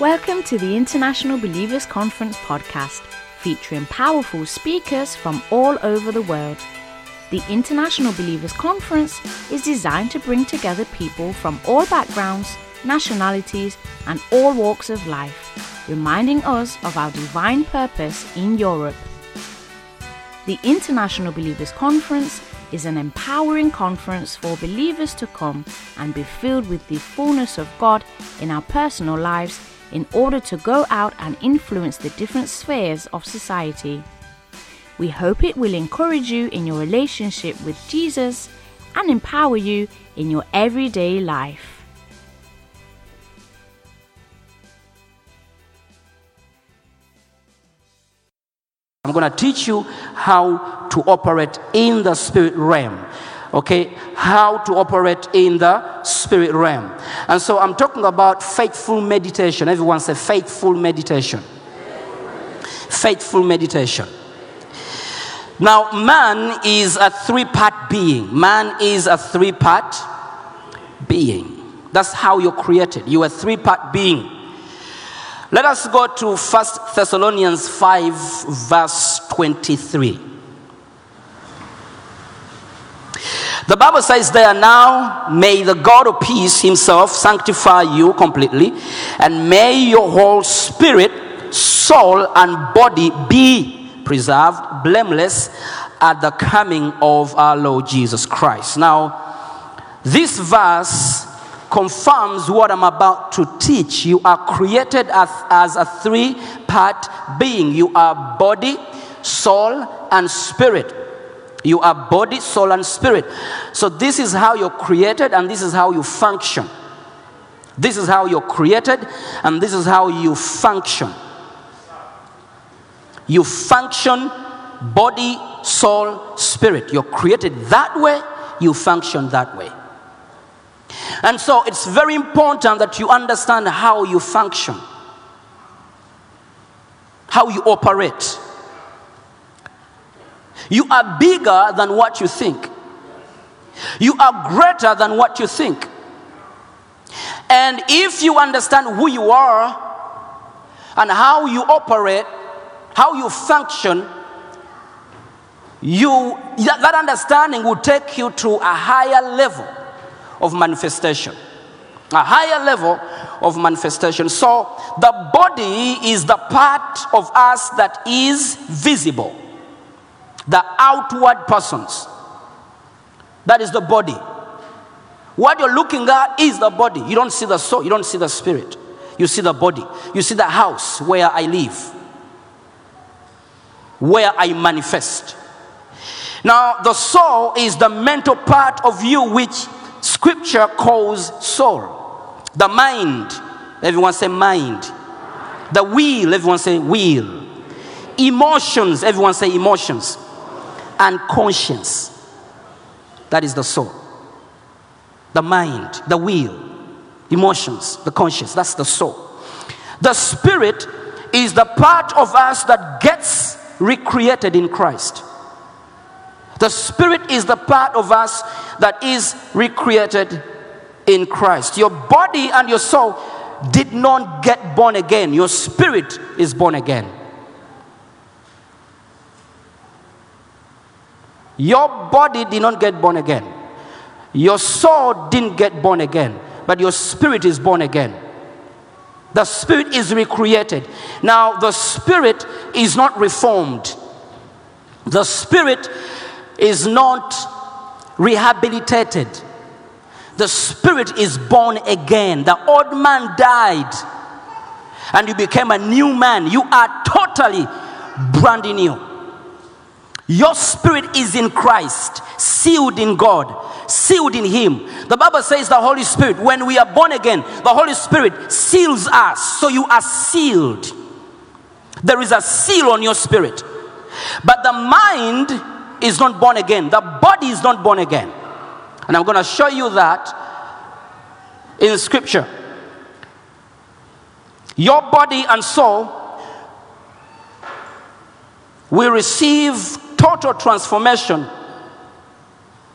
Welcome to the International Believers Conference podcast, featuring powerful speakers from all over the world. The International Believers Conference is designed to bring together people from all backgrounds, nationalities, and all walks of life, reminding us of our divine purpose in Europe. The International Believers Conference is an empowering conference for believers to come and be filled with the fullness of God in our personal lives in order to go out and influence the different spheres of society. We hope it will encourage you in your relationship with Jesus and empower you in your everyday life. I'm going to teach you how to operate in the spirit realm. Okay, how to operate in the spirit realm. And so I'm talking about faithful meditation. Everyone say faithful meditation. Faithful meditation. Now, man is a three part being. Man is a three part being. That's how you're created. You're a three part being. Let us go to 1 Thessalonians 5, verse 23. The Bible says there now, may the God of peace himself sanctify you completely, and may your whole spirit, soul, and body be preserved blameless at the coming of our Lord Jesus Christ. Now, this verse confirms what I'm about to teach. You are created as, as a three part being you are body, soul, and spirit. You are body, soul, and spirit. So, this is how you're created, and this is how you function. This is how you're created, and this is how you function. You function body, soul, spirit. You're created that way, you function that way. And so it's very important that you understand how you function, how you operate. You are bigger than what you think, you are greater than what you think. And if you understand who you are and how you operate, how you function, you that understanding will take you to a higher level of manifestation. A higher level of manifestation. So, the body is the part of us that is visible, the outward persons. That is the body. What you're looking at is the body. You don't see the soul, you don't see the spirit. You see the body. You see the house where I live, where I manifest. Now, the soul is the mental part of you which Scripture calls soul. The mind, everyone say mind. The will, everyone say will. Emotions, everyone say emotions. And conscience. That is the soul. The mind, the will, emotions, the conscience. That's the soul. The spirit is the part of us that gets recreated in Christ. The Spirit is the part of us that is recreated in Christ. Your body and your soul did not get born again, your spirit is born again. Your body did not get born again. Your soul didn't get born again, but your spirit is born again. The spirit is recreated. Now, the spirit is not reformed. The spirit is not rehabilitated. The spirit is born again. The old man died and you became a new man. You are totally brand new. Your spirit is in Christ, sealed in God, sealed in Him. The Bible says the Holy Spirit, when we are born again, the Holy Spirit seals us. So you are sealed. There is a seal on your spirit. But the mind is not born again. The body is not born again. And I'm going to show you that in scripture. Your body and soul will receive total transformation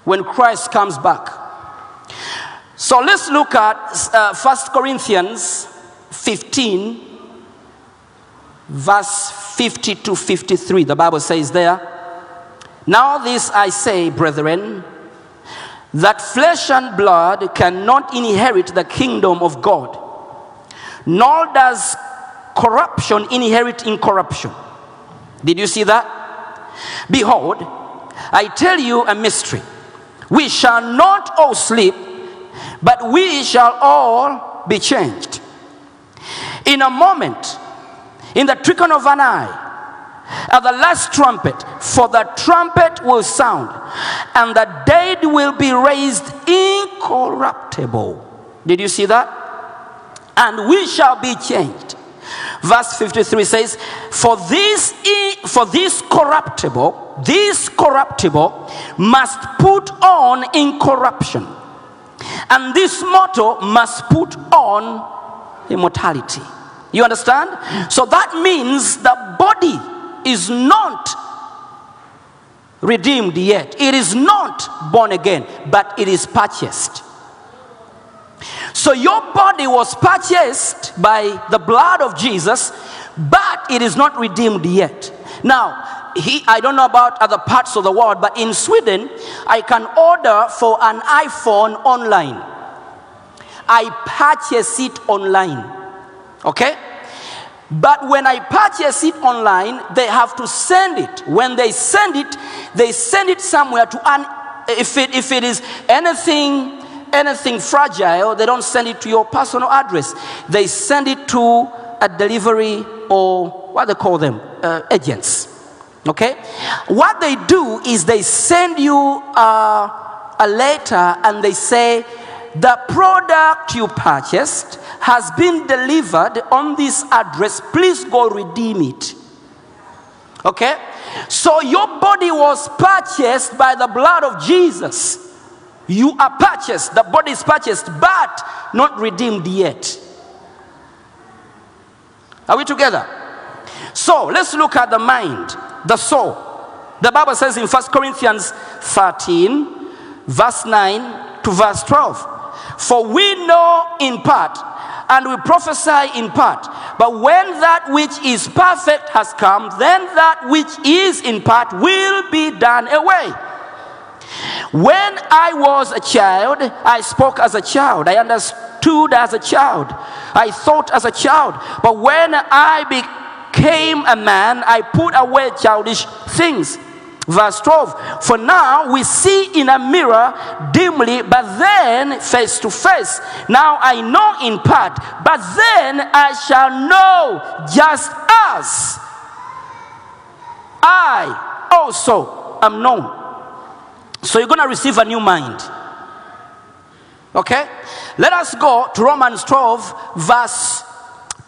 when Christ comes back. So let's look at uh, 1 Corinthians 15, verse 50 to 53. The Bible says there, Now this I say, brethren, that flesh and blood cannot inherit the kingdom of God, nor does corruption inherit incorruption. Did you see that? Behold, I tell you a mystery. We shall not all sleep, but we shall all be changed. In a moment, in the twinkling of an eye, at the last trumpet, for the trumpet will sound, and the dead will be raised incorruptible. Did you see that? And we shall be changed. Verse 53 says, For this, for this corruptible, this corruptible must put on incorruption, and this mortal must put on immortality. You understand? So that means the body is not redeemed yet. It is not born again, but it is purchased. So your body was purchased by the blood of Jesus, but it is not redeemed yet. Now, he, I don't know about other parts of the world, but in Sweden, I can order for an iPhone online. I purchase it online. Okay? But when I purchase it online, they have to send it. When they send it, they send it somewhere to an if it if it is anything anything fragile, they don't send it to your personal address. They send it to a delivery or what they call them uh, agents. Okay, what they do is they send you uh, a letter and they say the product you purchased has been delivered on this address. Please go redeem it. Okay? So your body was purchased by the blood of Jesus. You are purchased, the body is purchased, but not redeemed yet. Are we together? So let's look at the mind, the soul. The Bible says in 1 Corinthians 13, verse 9 to verse 12 For we know in part, and we prophesy in part. But when that which is perfect has come, then that which is in part will be done away. When I was a child, I spoke as a child. I understood as a child. I thought as a child. But when I became a man, I put away childish things. Verse 12 For now we see in a mirror dimly, but then face to face. Now I know in part, but then I shall know just as I also am known. So you're going to receive a new mind. Okay? Let us go to Romans 12, verse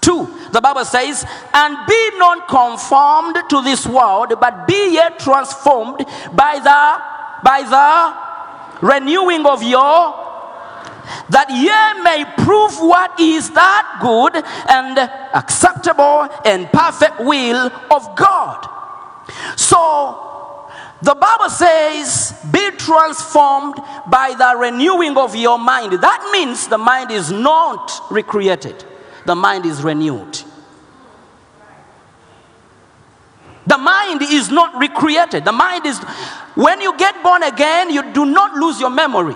2. The Bible says, And be not conformed to this world, but be yet transformed by the by the renewing of your that ye may prove what is that good and acceptable and perfect will of God. So the Bible says, be transformed by the renewing of your mind. That means the mind is not recreated, the mind is renewed. The mind is not recreated. The mind is, when you get born again, you do not lose your memory.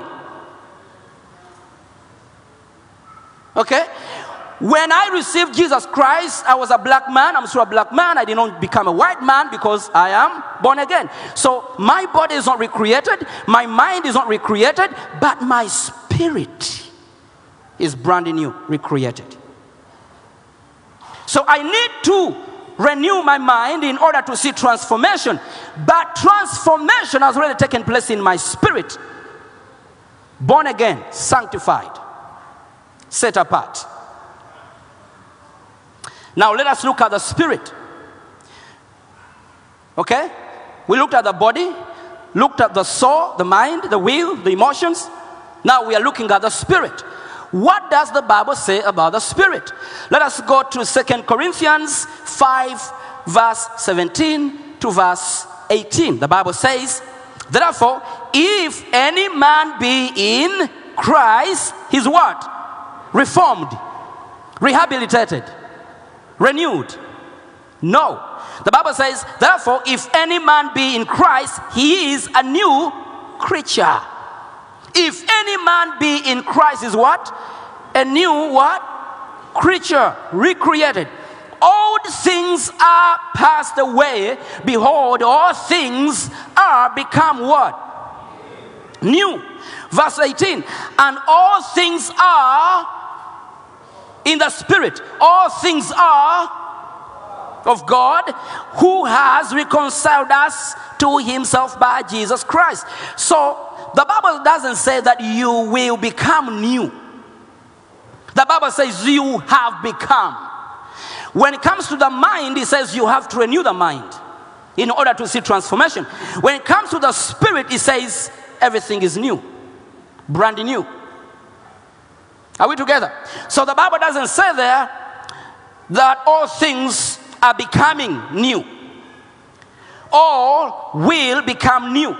Okay? When I received Jesus Christ, I was a black man. I'm still a black man. I did not become a white man because I am born again. So my body is not recreated, my mind is not recreated, but my spirit is brand new, recreated. So I need to renew my mind in order to see transformation. But transformation has already taken place in my spirit. Born again, sanctified, set apart. Now let us look at the spirit. Okay? We looked at the body, looked at the soul, the mind, the will, the emotions. Now we are looking at the spirit. What does the Bible say about the spirit? Let us go to Second Corinthians 5, verse 17 to verse 18. The Bible says, Therefore, if any man be in Christ, he's what? Reformed rehabilitated, renewed. No. The Bible says, therefore, if any man be in Christ, he is a new creature. If any man be in Christ is what? A new what? Creature, recreated. Old things are passed away. Behold, all things are become what? New. Verse 18. And all things are in the spirit. All things are of God who has reconciled us to himself by Jesus Christ. So the Bible doesn't say that you will become new. The Bible says you have become. When it comes to the mind, it says you have to renew the mind in order to see transformation. When it comes to the spirit, it says everything is new, brand new. Are we together? So the Bible doesn't say there that all things are becoming new. All will become new.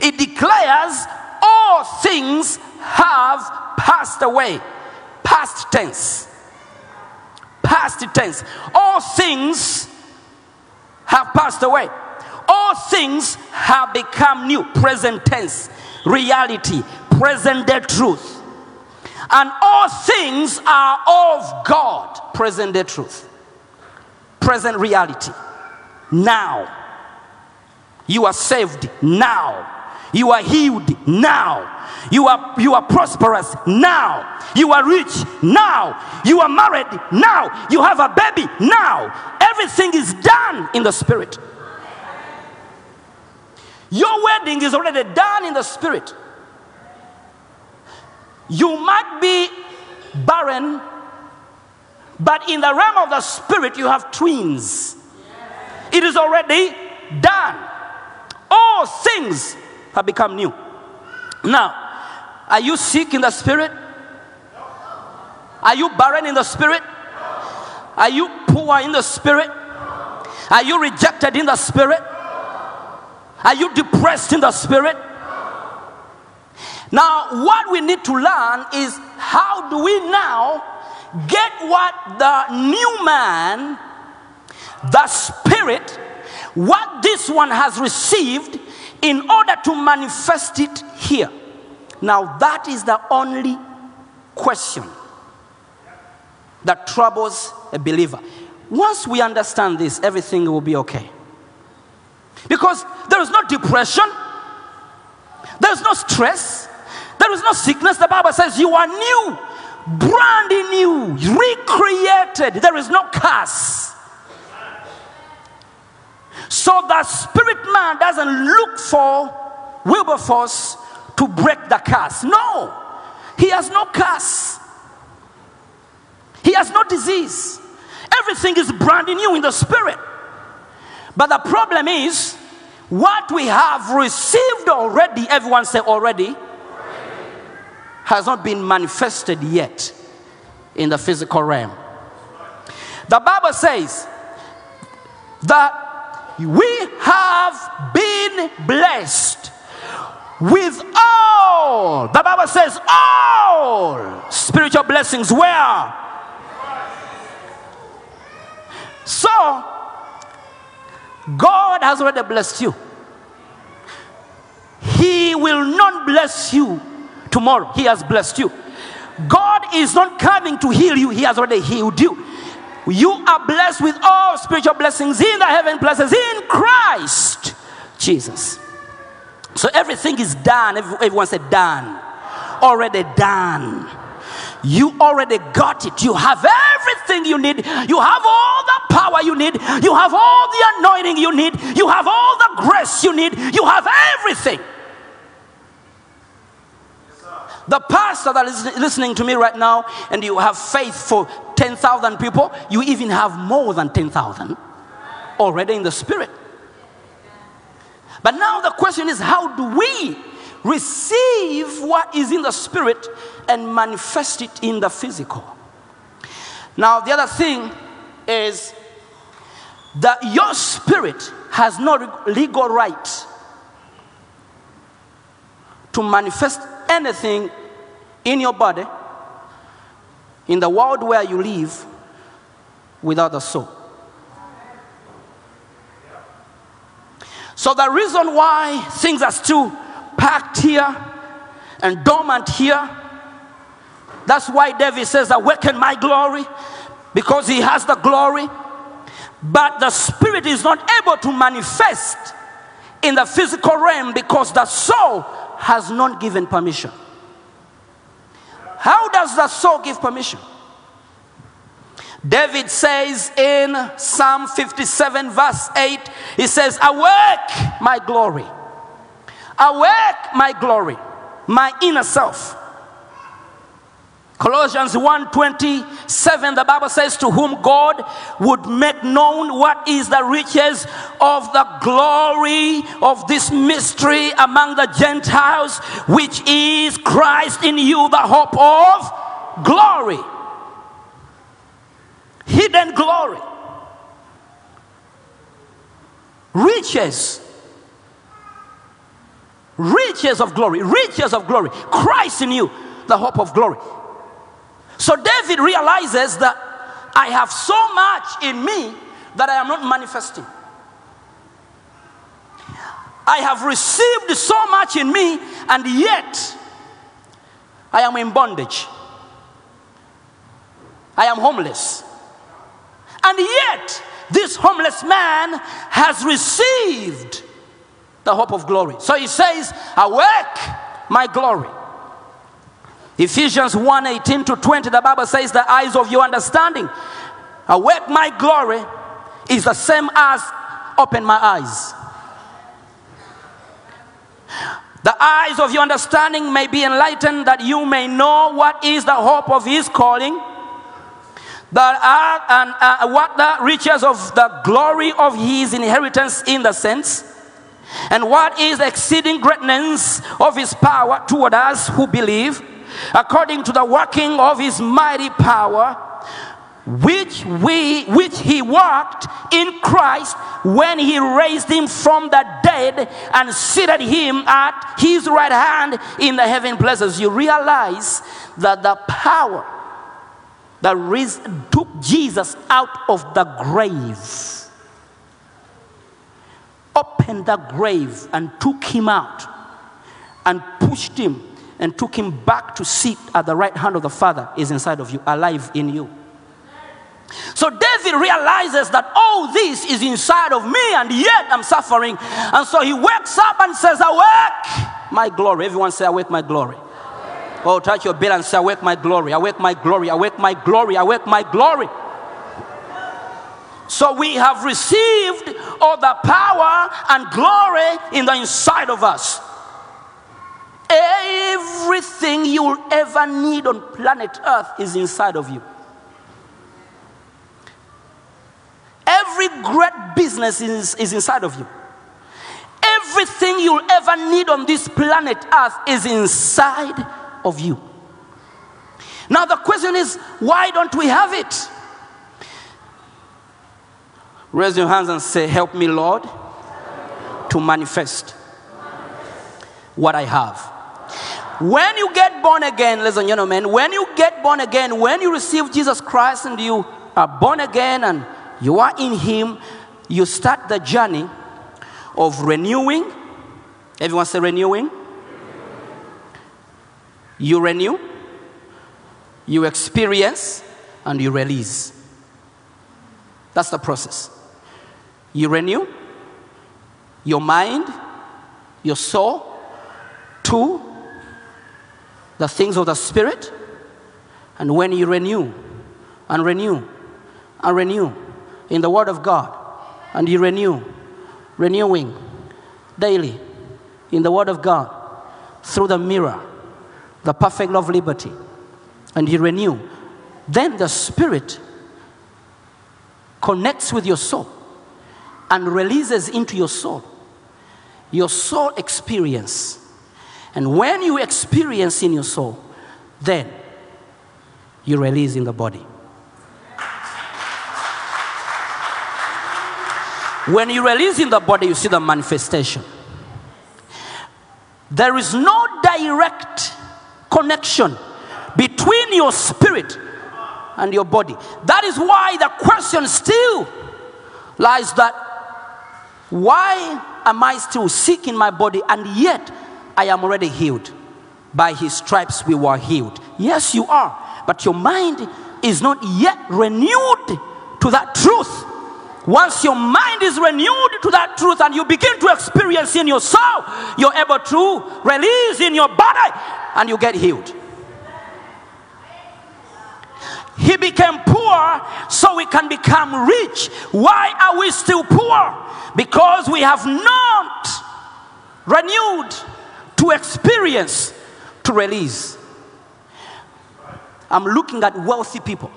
It declares all things have passed away. Past tense. Past tense. All things have passed away. All things have become new. Present tense. Reality. Present day truth. And all things are of God. Present day truth present reality. Now. You are saved now. You are healed now. You are, you are prosperous now. You are rich now. You are married now. You have a baby now. Everything is done in the spirit. Your wedding is already done in the spirit. You might be barren but in the realm of the spirit, you have twins. It is already done. All things have become new. Now, are you sick in the spirit? Are you barren in the spirit? Are you poor in the spirit? Are you rejected in the spirit? Are you depressed in the spirit? Now, what we need to learn is how do we now get what the new man, the spirit, what this one has received in order to manifest it here. Now, that is the only question that troubles a believer. Once we understand this, everything will be okay. Because there is no depression, there is no stress, there is no sickness. The Bible says you are new brand new, recreated. There is no curse. So the spirit man doesn't look for Wilberforce to break the curse. No, he has no curse. He has no disease. Everything is brand new in the spirit. But the problem is, what we have received already, everyone say already, has not been manifested yet in the physical realm. The Bible says that we have been blessed with all, the Bible says, all spiritual blessings. Where? So, God has already blessed you. He will not bless you tomorrow. He has blessed you. God is not coming to heal you, He has already healed you. You are blessed with all spiritual blessings in the heaven places in Christ Jesus. So everything is done. Everyone said, done. Already done. You already got it. You have everything you need. You have all the power you need. You have all the anointing you need. You have all the grace you need. You have everything. The pastor that is listening to me right now, and you have faith for 10,000 people, you even have more than 10,000 already in the spirit. But now the question is how do we receive what is in the spirit and manifest it in the physical? Now, the other thing is that your spirit has no legal right to manifest anything in your body in the world where you live without a soul. So, the reason why things are still packed here and dormant here, that's why David says, Awaken my glory, because he has the glory. But the spirit is not able to manifest in the physical realm because the soul has not given permission. How does the soul give permission? David says in Psalm 57, verse 8, he says, Awake, my glory. Awake, my glory, my inner self. Colossians 1:27 the Bible says to whom God would make known what is the riches of the glory of this mystery among the Gentiles which is Christ in you the hope of glory. Hidden glory. Riches. Riches of glory. Riches of glory. Christ in you the hope of glory so David realizes that I have so much in me that I am not manifesting. I have received so much in me, and yet I am in bondage. I am homeless. And yet, this homeless man has received the hope of glory. So he says, Awake, my glory. Ephesians 1 18 to 20, the Bible says, The eyes of your understanding, awake my glory, is the same as open my eyes. The eyes of your understanding may be enlightened that you may know what is the hope of his calling, that are, and uh, what the riches of the glory of his inheritance in the sense, and what is the exceeding greatness of his power toward us who believe according to the working of his mighty power which we which he worked in Christ when he raised him from the dead and seated him at his right hand in the heaven places. You realize that the power that raised, took Jesus out of the grave opened the grave and took him out and pushed him and took him back to sit at the right hand of the Father is inside of you, alive in you. So David realizes that all this is inside of me and yet I'm suffering. And so he wakes up and says, Awake my glory. Everyone say, Awake my glory. Oh, touch your bed and say, Awake my glory, awake my glory, awake my glory, awake my glory. So we have received all the power and glory in the inside of us. Everything you'll ever need on planet Earth is inside of you. Every great business is, is inside of you. Everything you'll ever need on this planet Earth is inside of you. Now, the question is why don't we have it? Raise your hands and say, Help me, Lord, to manifest what I have. When you get born again, ladies and gentlemen, when you get born again, when you receive Jesus Christ and you are born again and you are in Him, you start the journey of renewing. Everyone say renewing. You renew, you experience, and you release. That's the process. You renew your mind, your soul. Two, the things of the Spirit. And when you renew and renew and renew in the Word of God, and you renew, renewing daily in the Word of God through the mirror, the perfect love liberty, and you renew, then the Spirit connects with your soul and releases into your soul your soul experience and when you experience in your soul, then you release in the body. When you release in the body, you see the manifestation. There is no direct connection between your spirit and your body. That is why the question still lies that why am I still sick in my body and yet I am already healed? By his stripes we were healed. Yes, you are, but your mind is not yet renewed to that truth. Once your mind is renewed to that truth and you begin to experience in your soul, you're able to release in your body and you get healed. He became poor so we can become rich. Why are we still poor? Because we have not renewed to experience, to release. I'm looking at wealthy people.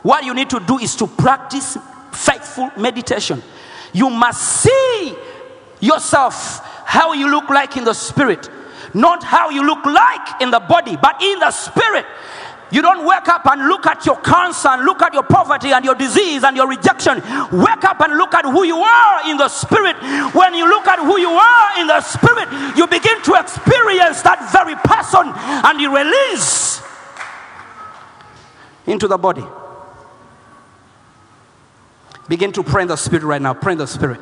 What you need to do is to practice faithful meditation. You must see yourself how you look like in the spirit, not how you look like in the body, but in the spirit. You don't wake up and look at your cancer and look at your poverty and your disease and your rejection. Wake up and look at who you are in the spirit. When you look at who you are in the spirit, you begin to experience that very person and you release into the body. Begin to pray in the spirit right now. Pray in the spirit.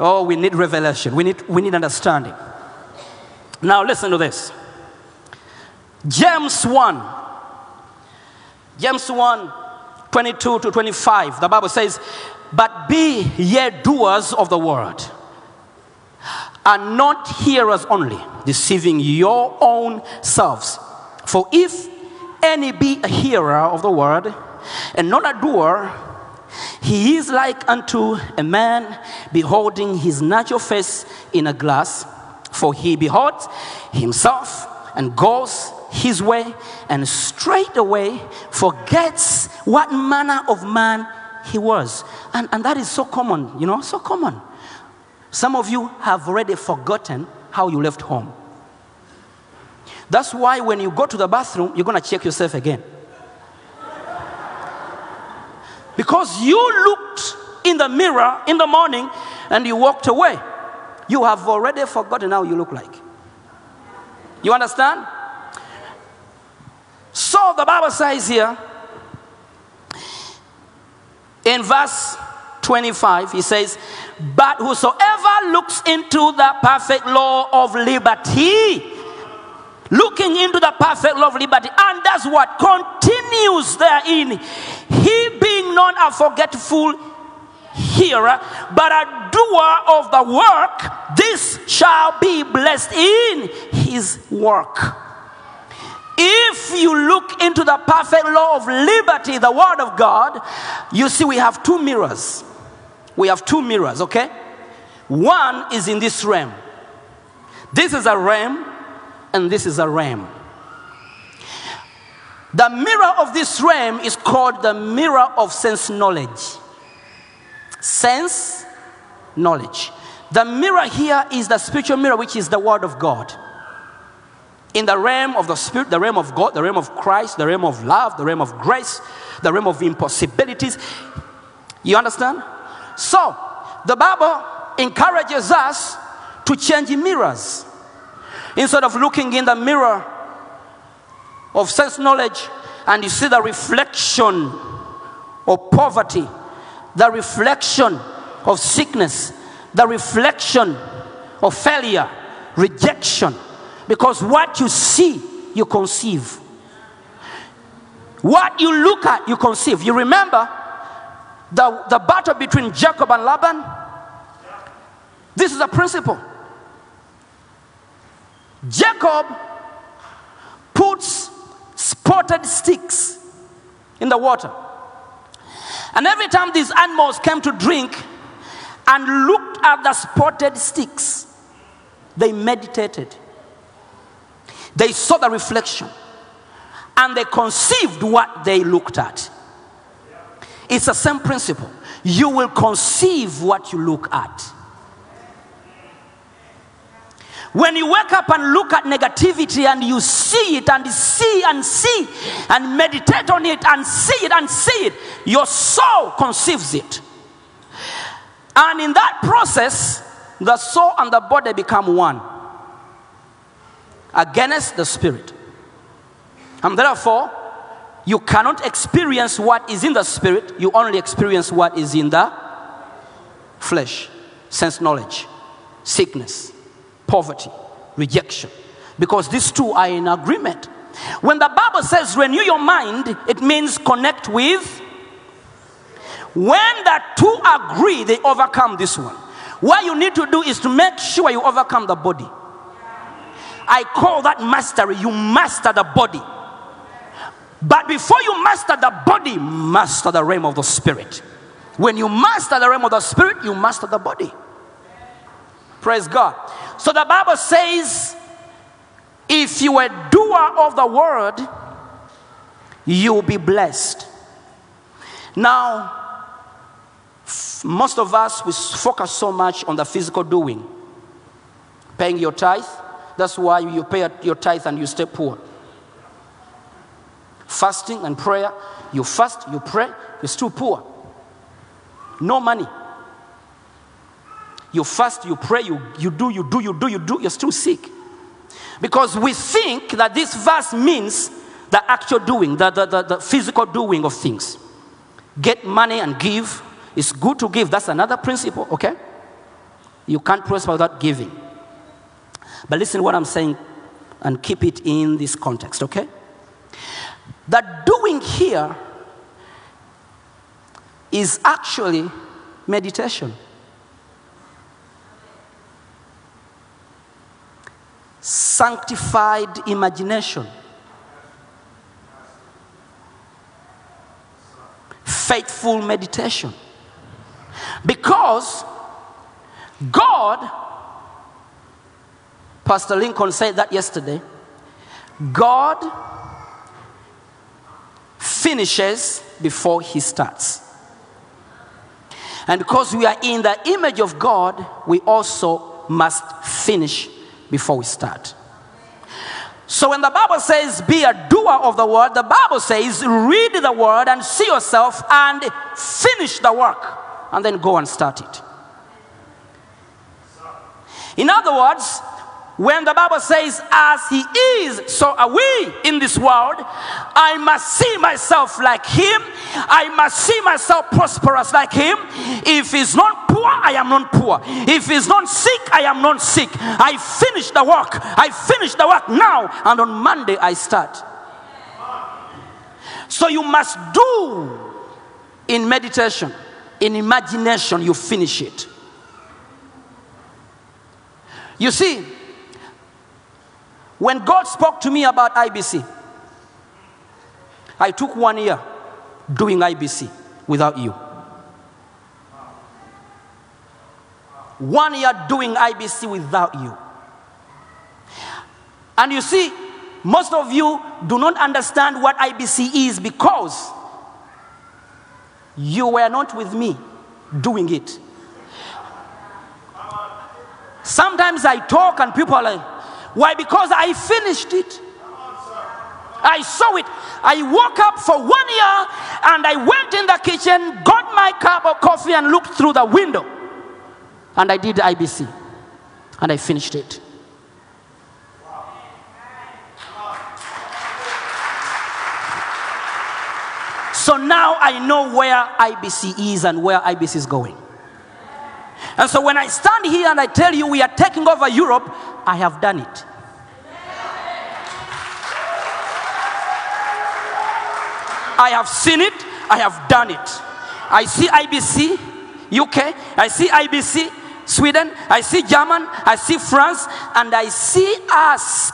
Oh, we need revelation. We need, we need understanding. Now, listen to this James 1 James 1 22 to 25, the Bible says, But be ye doers of the word, and not hearers only, deceiving your own selves. For if any be a hearer of the word, and not a doer, he is like unto a man beholding his natural face in a glass, for he beholds himself and goes his way and straightway forgets what manner of man he was. And, and that is so common, you know, so common. Some of you have already forgotten how you left home. That's why when you go to the bathroom, you're going to check yourself again. Because you looked in the mirror in the morning and you walked away. You have already forgotten how you look like. You understand? So the Bible says here in verse 25, he says, But whosoever looks into the perfect law of liberty, looking into the perfect law of liberty, and does what? Continues therein, he being not a forgetful hearer, but a doer of the work, this shall be blessed in his work. If you look into the perfect law of liberty, the Word of God, you see we have two mirrors. We have two mirrors, okay? One is in this realm. This is a realm, and this is a realm. The mirror of this realm is called the mirror of sense knowledge. Sense knowledge. The mirror here is the spiritual mirror, which is the Word of God in the realm of the Spirit, the realm of God, the realm of Christ, the realm of love, the realm of grace, the realm of impossibilities. You understand? So, the Bible encourages us to change mirrors. Instead of looking in the mirror of sense knowledge and you see the reflection of poverty, the reflection of sickness, the reflection of failure, rejection, because what you see, you conceive. What you look at, you conceive. You remember the, the battle between Jacob and Laban? This is a principle. Jacob puts spotted sticks in the water. And every time these animals came to drink and looked at the spotted sticks, they meditated. They saw the reflection and they conceived what they looked at. It's the same principle. You will conceive what you look at. When you wake up and look at negativity and you see it and see and see and meditate on it and see it and see it, your soul conceives it. And in that process, the soul and the body become one against the spirit. And therefore, You cannot experience what is in the spirit, you only experience what is in the flesh sense knowledge, sickness, poverty, rejection. Because these two are in agreement. When the Bible says renew your mind, it means connect with. When the two agree, they overcome this one. What you need to do is to make sure you overcome the body. I call that mastery. You master the body. But before you master the body, master the realm of the spirit. When you master the realm of the spirit, you master the body. Praise God. So the Bible says, if you are a doer of the word, you will be blessed. Now, most of us we focus so much on the physical doing, paying your tithe. That's why you pay your tithe and you stay poor. Fasting and prayer, you fast, you pray, you're still poor. No money. You fast, you pray, you, you do, you do, you do, you do, you're still sick. Because we think that this verse means the actual doing, the, the, the, the physical doing of things. Get money and give. It's good to give. That's another principle, okay? You can't prosper without giving. But listen to what I'm saying and keep it in this context, okay? The doing here is actually meditation. Sanctified imagination. Faithful meditation. Because God, Pastor Lincoln said that yesterday, God finishes before he starts. And because we are in the image of God, we also must finish before we start. So when the Bible says be a doer of the word, the Bible says read the word and see yourself and finish the work and then go and start it. In other words, when the Bible says, as he is, so are we in this world, I must see myself like him. I must see myself prosperous like him. If he's not poor, I am not poor. If he's not sick, I am not sick. I finish the work. I finish the work now, and on Monday I start. So you must do in meditation, in imagination, you finish it. You see, when God spoke to me about IBC, I took one year doing IBC without you. One year doing IBC without you. And you see, most of you do not understand what IBC is because you were not with me doing it. Sometimes I talk and people are like, why? Because I finished it. I saw it. I woke up for one year and I went in the kitchen, got my cup of coffee, and looked through the window. And I did IBC. And I finished it. So now I know where IBC is and where IBC is going. And so when I stand here and I tell you we are taking over Europe, I have done it. I have seen it, I have done it. I see IBC, UK, I see IBC, Sweden, I see German, I see France, and I see us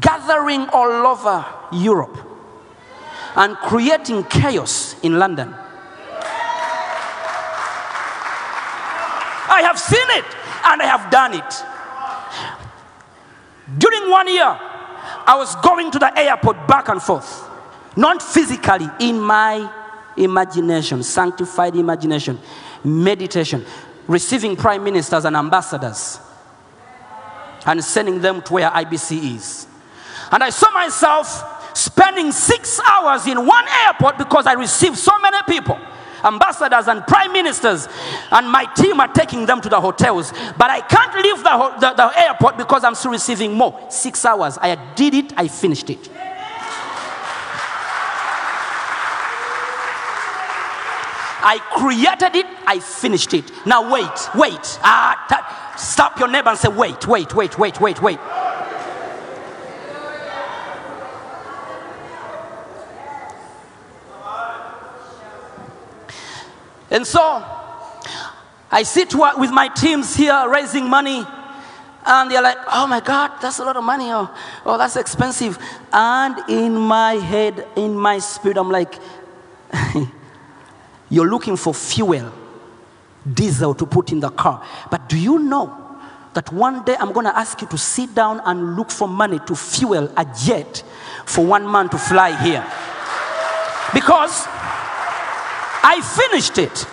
gathering all over Europe and creating chaos in London. I have seen it and I have done it. During one year, I was going to the airport back and forth, not physically, in my imagination, sanctified imagination, meditation, receiving prime ministers and ambassadors and sending them to where IBC is. And I saw myself spending six hours in one airport because I received so many people ambassadors and prime ministers, and my team are taking them to the hotels. But I can't leave the, the, the airport because I'm still receiving more. Six hours. I did it, I finished it. I created it, I finished it. Now wait, wait. Ah, stop your neighbor and say, wait, wait, wait, wait, wait, wait. And so I sit with my teams here raising money, and they're like, oh my God, that's a lot of money. Oh, oh that's expensive. And in my head, in my spirit, I'm like, you're looking for fuel, diesel to put in the car. But do you know that one day I'm going to ask you to sit down and look for money to fuel a jet for one man to fly here? Because I finished it.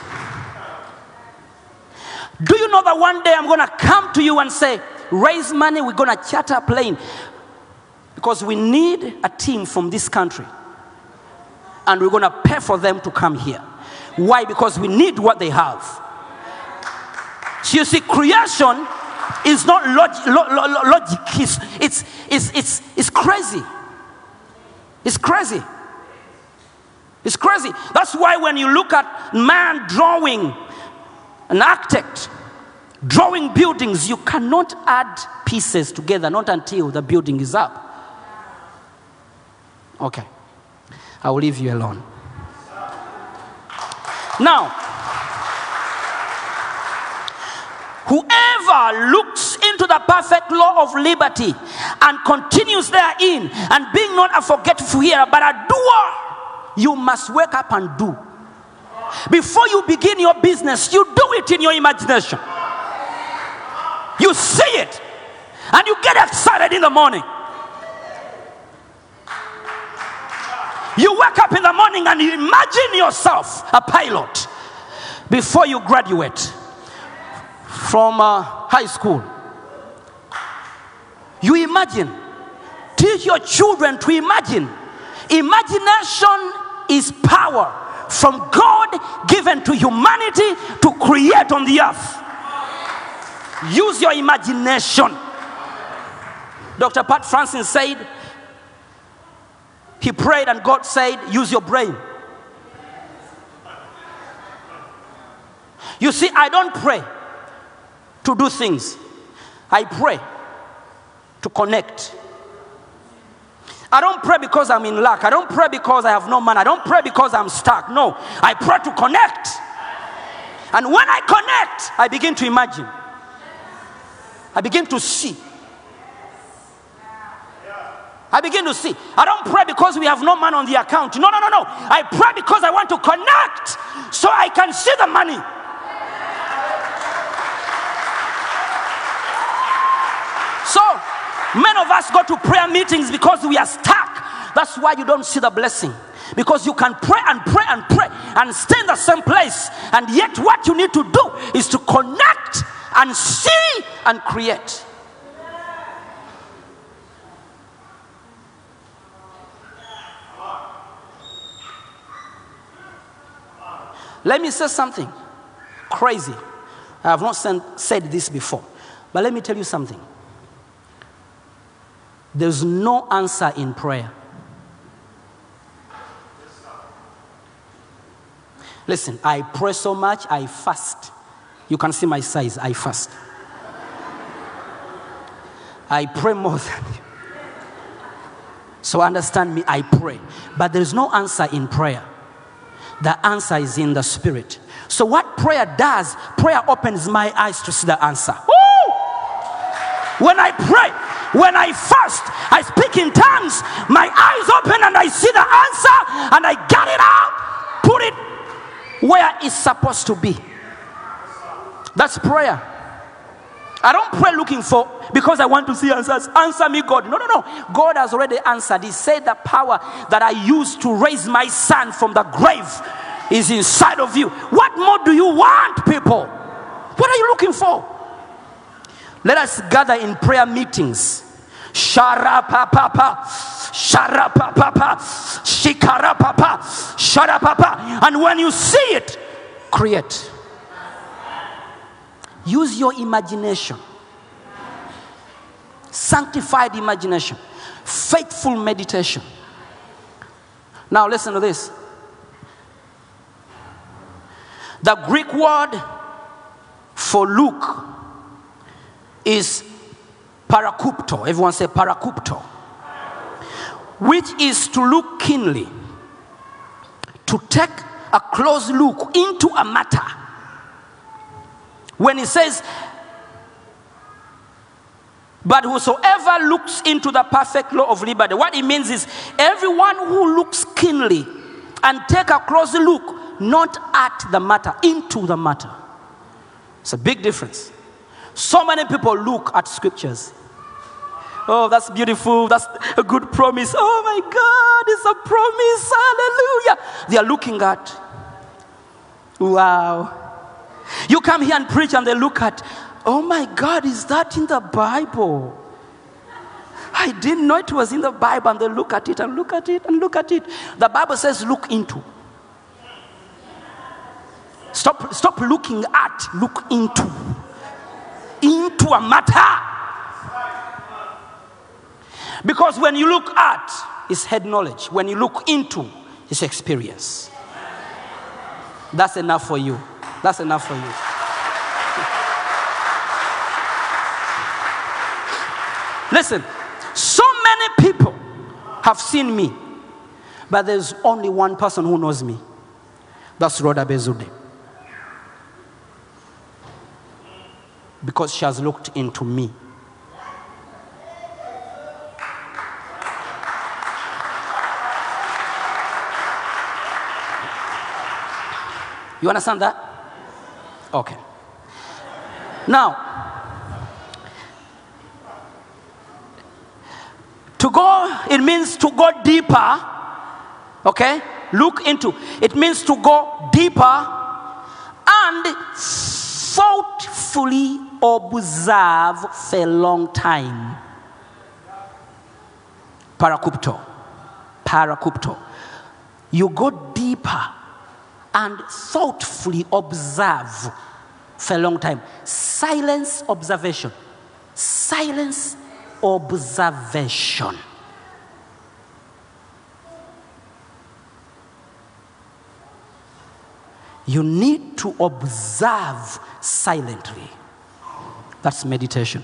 Do you know that one day I'm going to come to you and say, raise money, we're going to charter a plane? Because we need a team from this country. And we're going to pay for them to come here. Why? Because we need what they have. So you see, creation is not log- lo- lo- logic, it's, it's, it's, it's, it's crazy. It's crazy. It's crazy. That's why when you look at man drawing, an architect, drawing buildings, you cannot add pieces together, not until the building is up. Okay. I will leave you alone. Now, whoever looks into the perfect law of liberty and continues therein, and being not a forgetful hearer, but a doer you must wake up and do. Before you begin your business, you do it in your imagination. You see it and you get excited in the morning. You wake up in the morning and you imagine yourself a pilot before you graduate from uh, high school. You imagine. Teach your children to imagine. Imagination is power from God given to humanity to create on the earth. Use your imagination. Dr. Pat Francis said, he prayed and God said, use your brain. You see, I don't pray to do things, I pray to connect. I don't pray because I'm in lack. I don't pray because I have no money. I don't pray because I'm stuck. No, I pray to connect. And when I connect, I begin to imagine. I begin to see. I begin to see. I don't pray because we have no money on the account. No, no, no, no. I pray because I want to connect so I can see the money. So, many of us go to prayer meetings because we are stuck. That's why you don't see the blessing. Because you can pray and pray and pray and stay in the same place. And yet, what you need to do is to connect and see and create. Let me say something crazy. I have not said this before, but let me tell you something. There's no answer in prayer. Listen, I pray so much, I fast. You can see my size, I fast. I pray more than you. So understand me, I pray. But there's no answer in prayer. The answer is in the spirit. So, what prayer does, prayer opens my eyes to see the answer. Woo! When I pray, when I fast, I speak in tongues, my eyes open and I see the answer and I get it out, put it where it's supposed to be. That's prayer. I don't pray looking for because I want to see answers. Answer me, God. No, no, no. God has already answered. He said the power that I used to raise my son from the grave is inside of you. What more do you want, people? What are you looking for? Let us gather in prayer meetings. Sharapapapa, sharapapapa, shikarapapa, sharapapa. And when you see it, create. Use your imagination. Sanctified imagination. Faithful meditation. Now, listen to this. The Greek word for look is parakupto. Everyone say parakupto. Which is to look keenly, to take a close look into a matter. When he says, but whosoever looks into the perfect law of liberty, what it means is everyone who looks keenly and take a close look, not at the matter, into the matter. It's a big difference. So many people look at scriptures. Oh, that's beautiful. That's a good promise. Oh my God, it's a promise. Hallelujah. They are looking at, wow. You come here and preach, and they look at, oh my God, is that in the Bible? I didn't know it was in the Bible. And they look at it and look at it and look at it. The Bible says, look into. Stop, stop looking at, look into. A matter. Because when you look at, his head knowledge. When you look into, his experience. That's enough for you. That's enough for you. Listen, so many people have seen me, but there's only one person who knows me. That's Rhoda Bezude. Because she has looked into me. You understand that? Okay. Now, to go, it means to go deeper. Okay? Look into. It means to go deeper and thoughtfully observe for a long time. Parakupto. Parakupto. You go deeper and thoughtfully observe for a long time. Silence observation. Silence observation. You need to observe silently. That's meditation.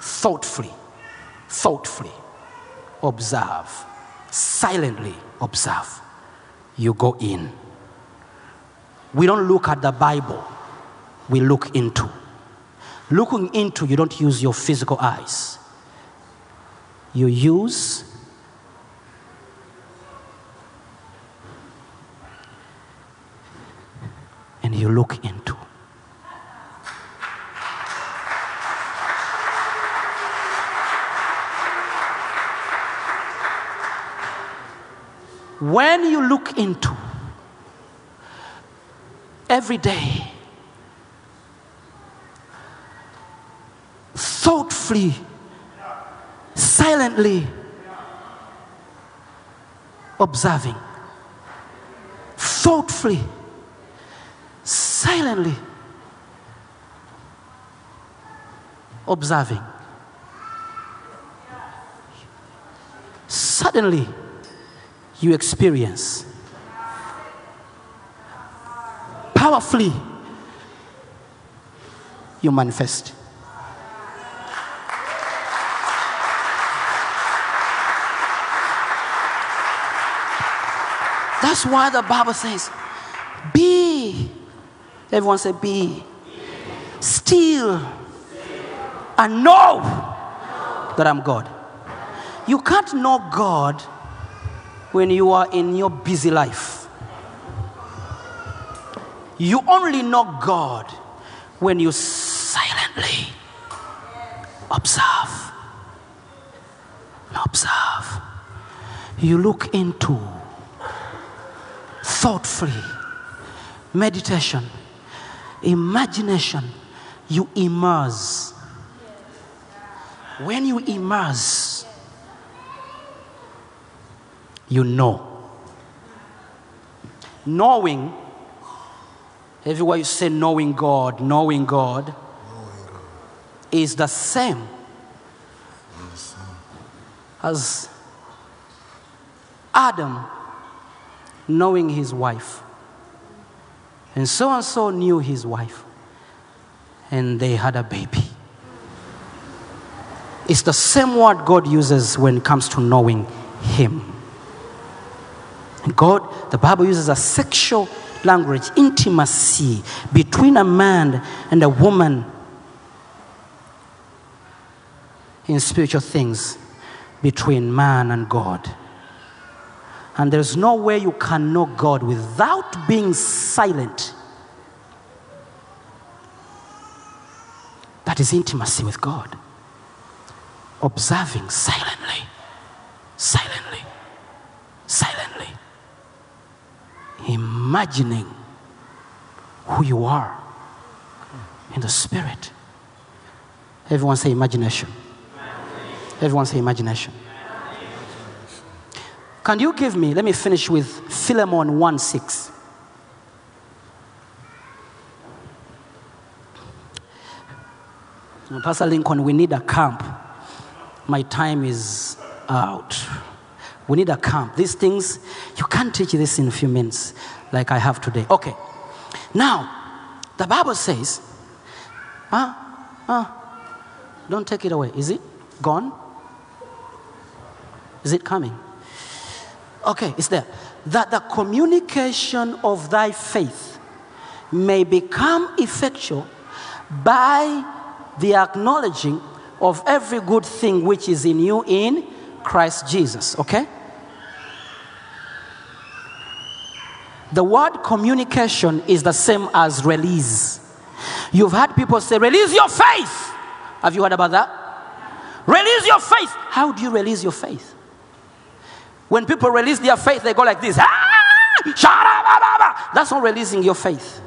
Thoughtfully, thoughtfully observe, silently observe. You go in. We don't look at the Bible, we look into. Looking into, you don't use your physical eyes, you use and you look into. When you look into every day, thoughtfully, silently observing, thoughtfully, silently observing. Suddenly, you experience. Powerfully, you manifest. That's why the Bible says, Be. Everyone say, Be. Still. And know that I'm God. You can't know God when you are in your busy life. You only know God when you silently observe. Observe. You look into thoughtfully meditation, imagination. You immerse. When you immerse, you know. Knowing, everywhere you say knowing God, knowing God, knowing God. is the same as Adam knowing his wife. And so and so knew his wife. And they had a baby. It's the same word God uses when it comes to knowing him. God, the Bible uses a sexual language, intimacy between a man and a woman in spiritual things between man and God. And there's no way you can know God without being silent. That is intimacy with God. Observing silently, silently, silently. Imagining who you are in the spirit. Everyone say imagination. Everyone say imagination. Can you give me, let me finish with Philemon 1 6. Pastor Lincoln, we need a camp. My time is out. We need a camp. These things, you can't teach this in a few minutes like I have today. Okay. Now, the Bible says, huh? Huh? Don't take it away. Is it gone? Is it coming? Okay, it's there. That the communication of thy faith may become effectual by the acknowledging of every good thing which is in you in Christ Jesus. Okay? The word communication is the same as release. You've had people say, Release your faith. Have you heard about that? Release your faith. How do you release your faith? When people release their faith, they go like this. Ah, That's not releasing your faith.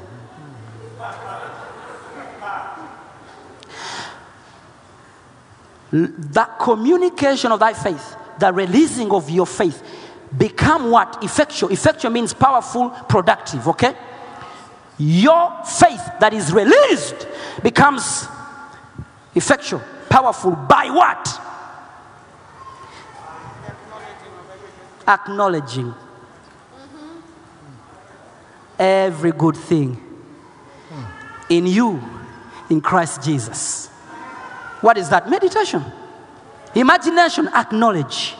That communication of thy faith, the releasing of your faith, become what? Effectual. Effectual means powerful, productive, okay? Your faith that is released becomes effectual, powerful by what? Acknowledging every good thing in you in Christ Jesus. What is that? Meditation. Imagination, acknowledge.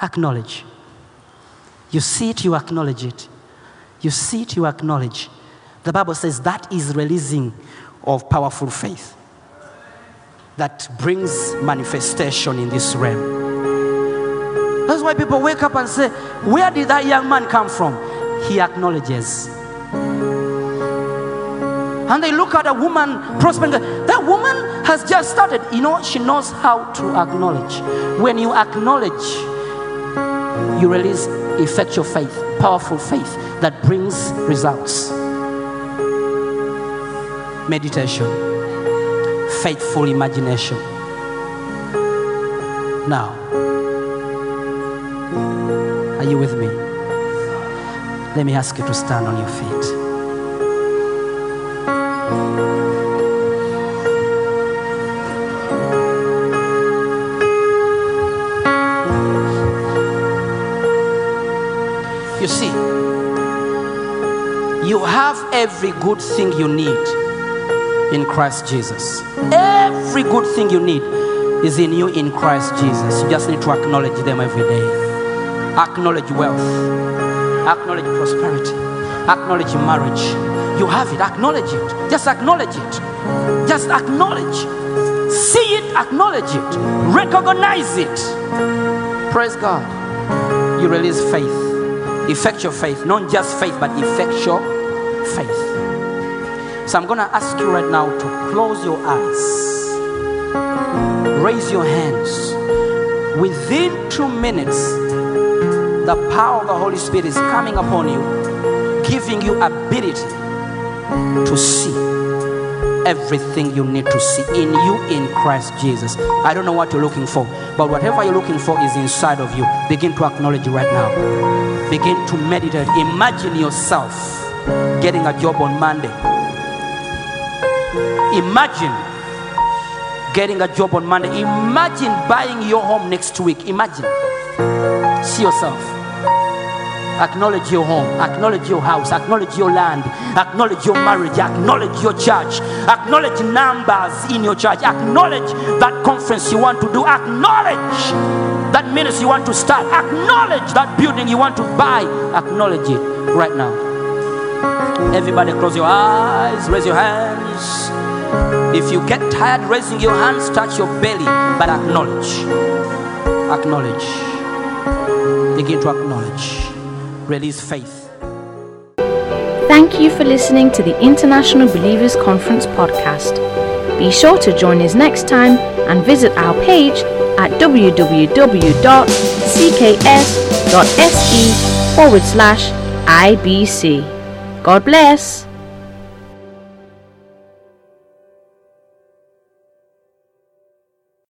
Acknowledge. You see it, you acknowledge it. You see it, you acknowledge. The Bible says that is releasing of powerful faith that brings manifestation in this realm. That's why people wake up and say, Where did that young man come from? He acknowledges. And they look at a woman prospering. That woman has just started. You know, she knows how to acknowledge. When you acknowledge, you release effectual faith, powerful faith that brings results. Meditation, faithful imagination. Now, are you with me? Let me ask you to stand on your feet. You see, you have every good thing you need in Christ Jesus. Every good thing you need is in you in Christ Jesus. You just need to acknowledge them every day. Acknowledge wealth, acknowledge prosperity, acknowledge marriage. You have it, acknowledge it. Just acknowledge it. Just acknowledge. See it, acknowledge it, recognize it. Praise God. You release faith effectual faith, not just faith, but effectual faith. So I'm going to ask you right now to close your eyes, raise your hands. Within two minutes, the power of the Holy Spirit is coming upon you, giving you ability to see everything you need to see in you in Christ Jesus. I don't know what you're looking for, but whatever you're looking for is inside of you. Begin to acknowledge right now. Begin to meditate. Imagine yourself getting a job on Monday. Imagine getting a job on Monday. Imagine buying your home next week. Imagine. See yourself. Acknowledge your home, acknowledge your house, acknowledge your land, acknowledge your marriage, acknowledge your church, acknowledge numbers in your church, acknowledge that conference you want to do, acknowledge that ministry you want to start, acknowledge that building you want to buy, acknowledge it right now. Everybody, close your eyes, raise your hands. If you get tired raising your hands, touch your belly, but acknowledge. Acknowledge. Begin to acknowledge. Release faith. Thank you for listening to the International Believers Conference podcast. Be sure to join us next time and visit our page at www.cks.se forward slash IBC. God bless.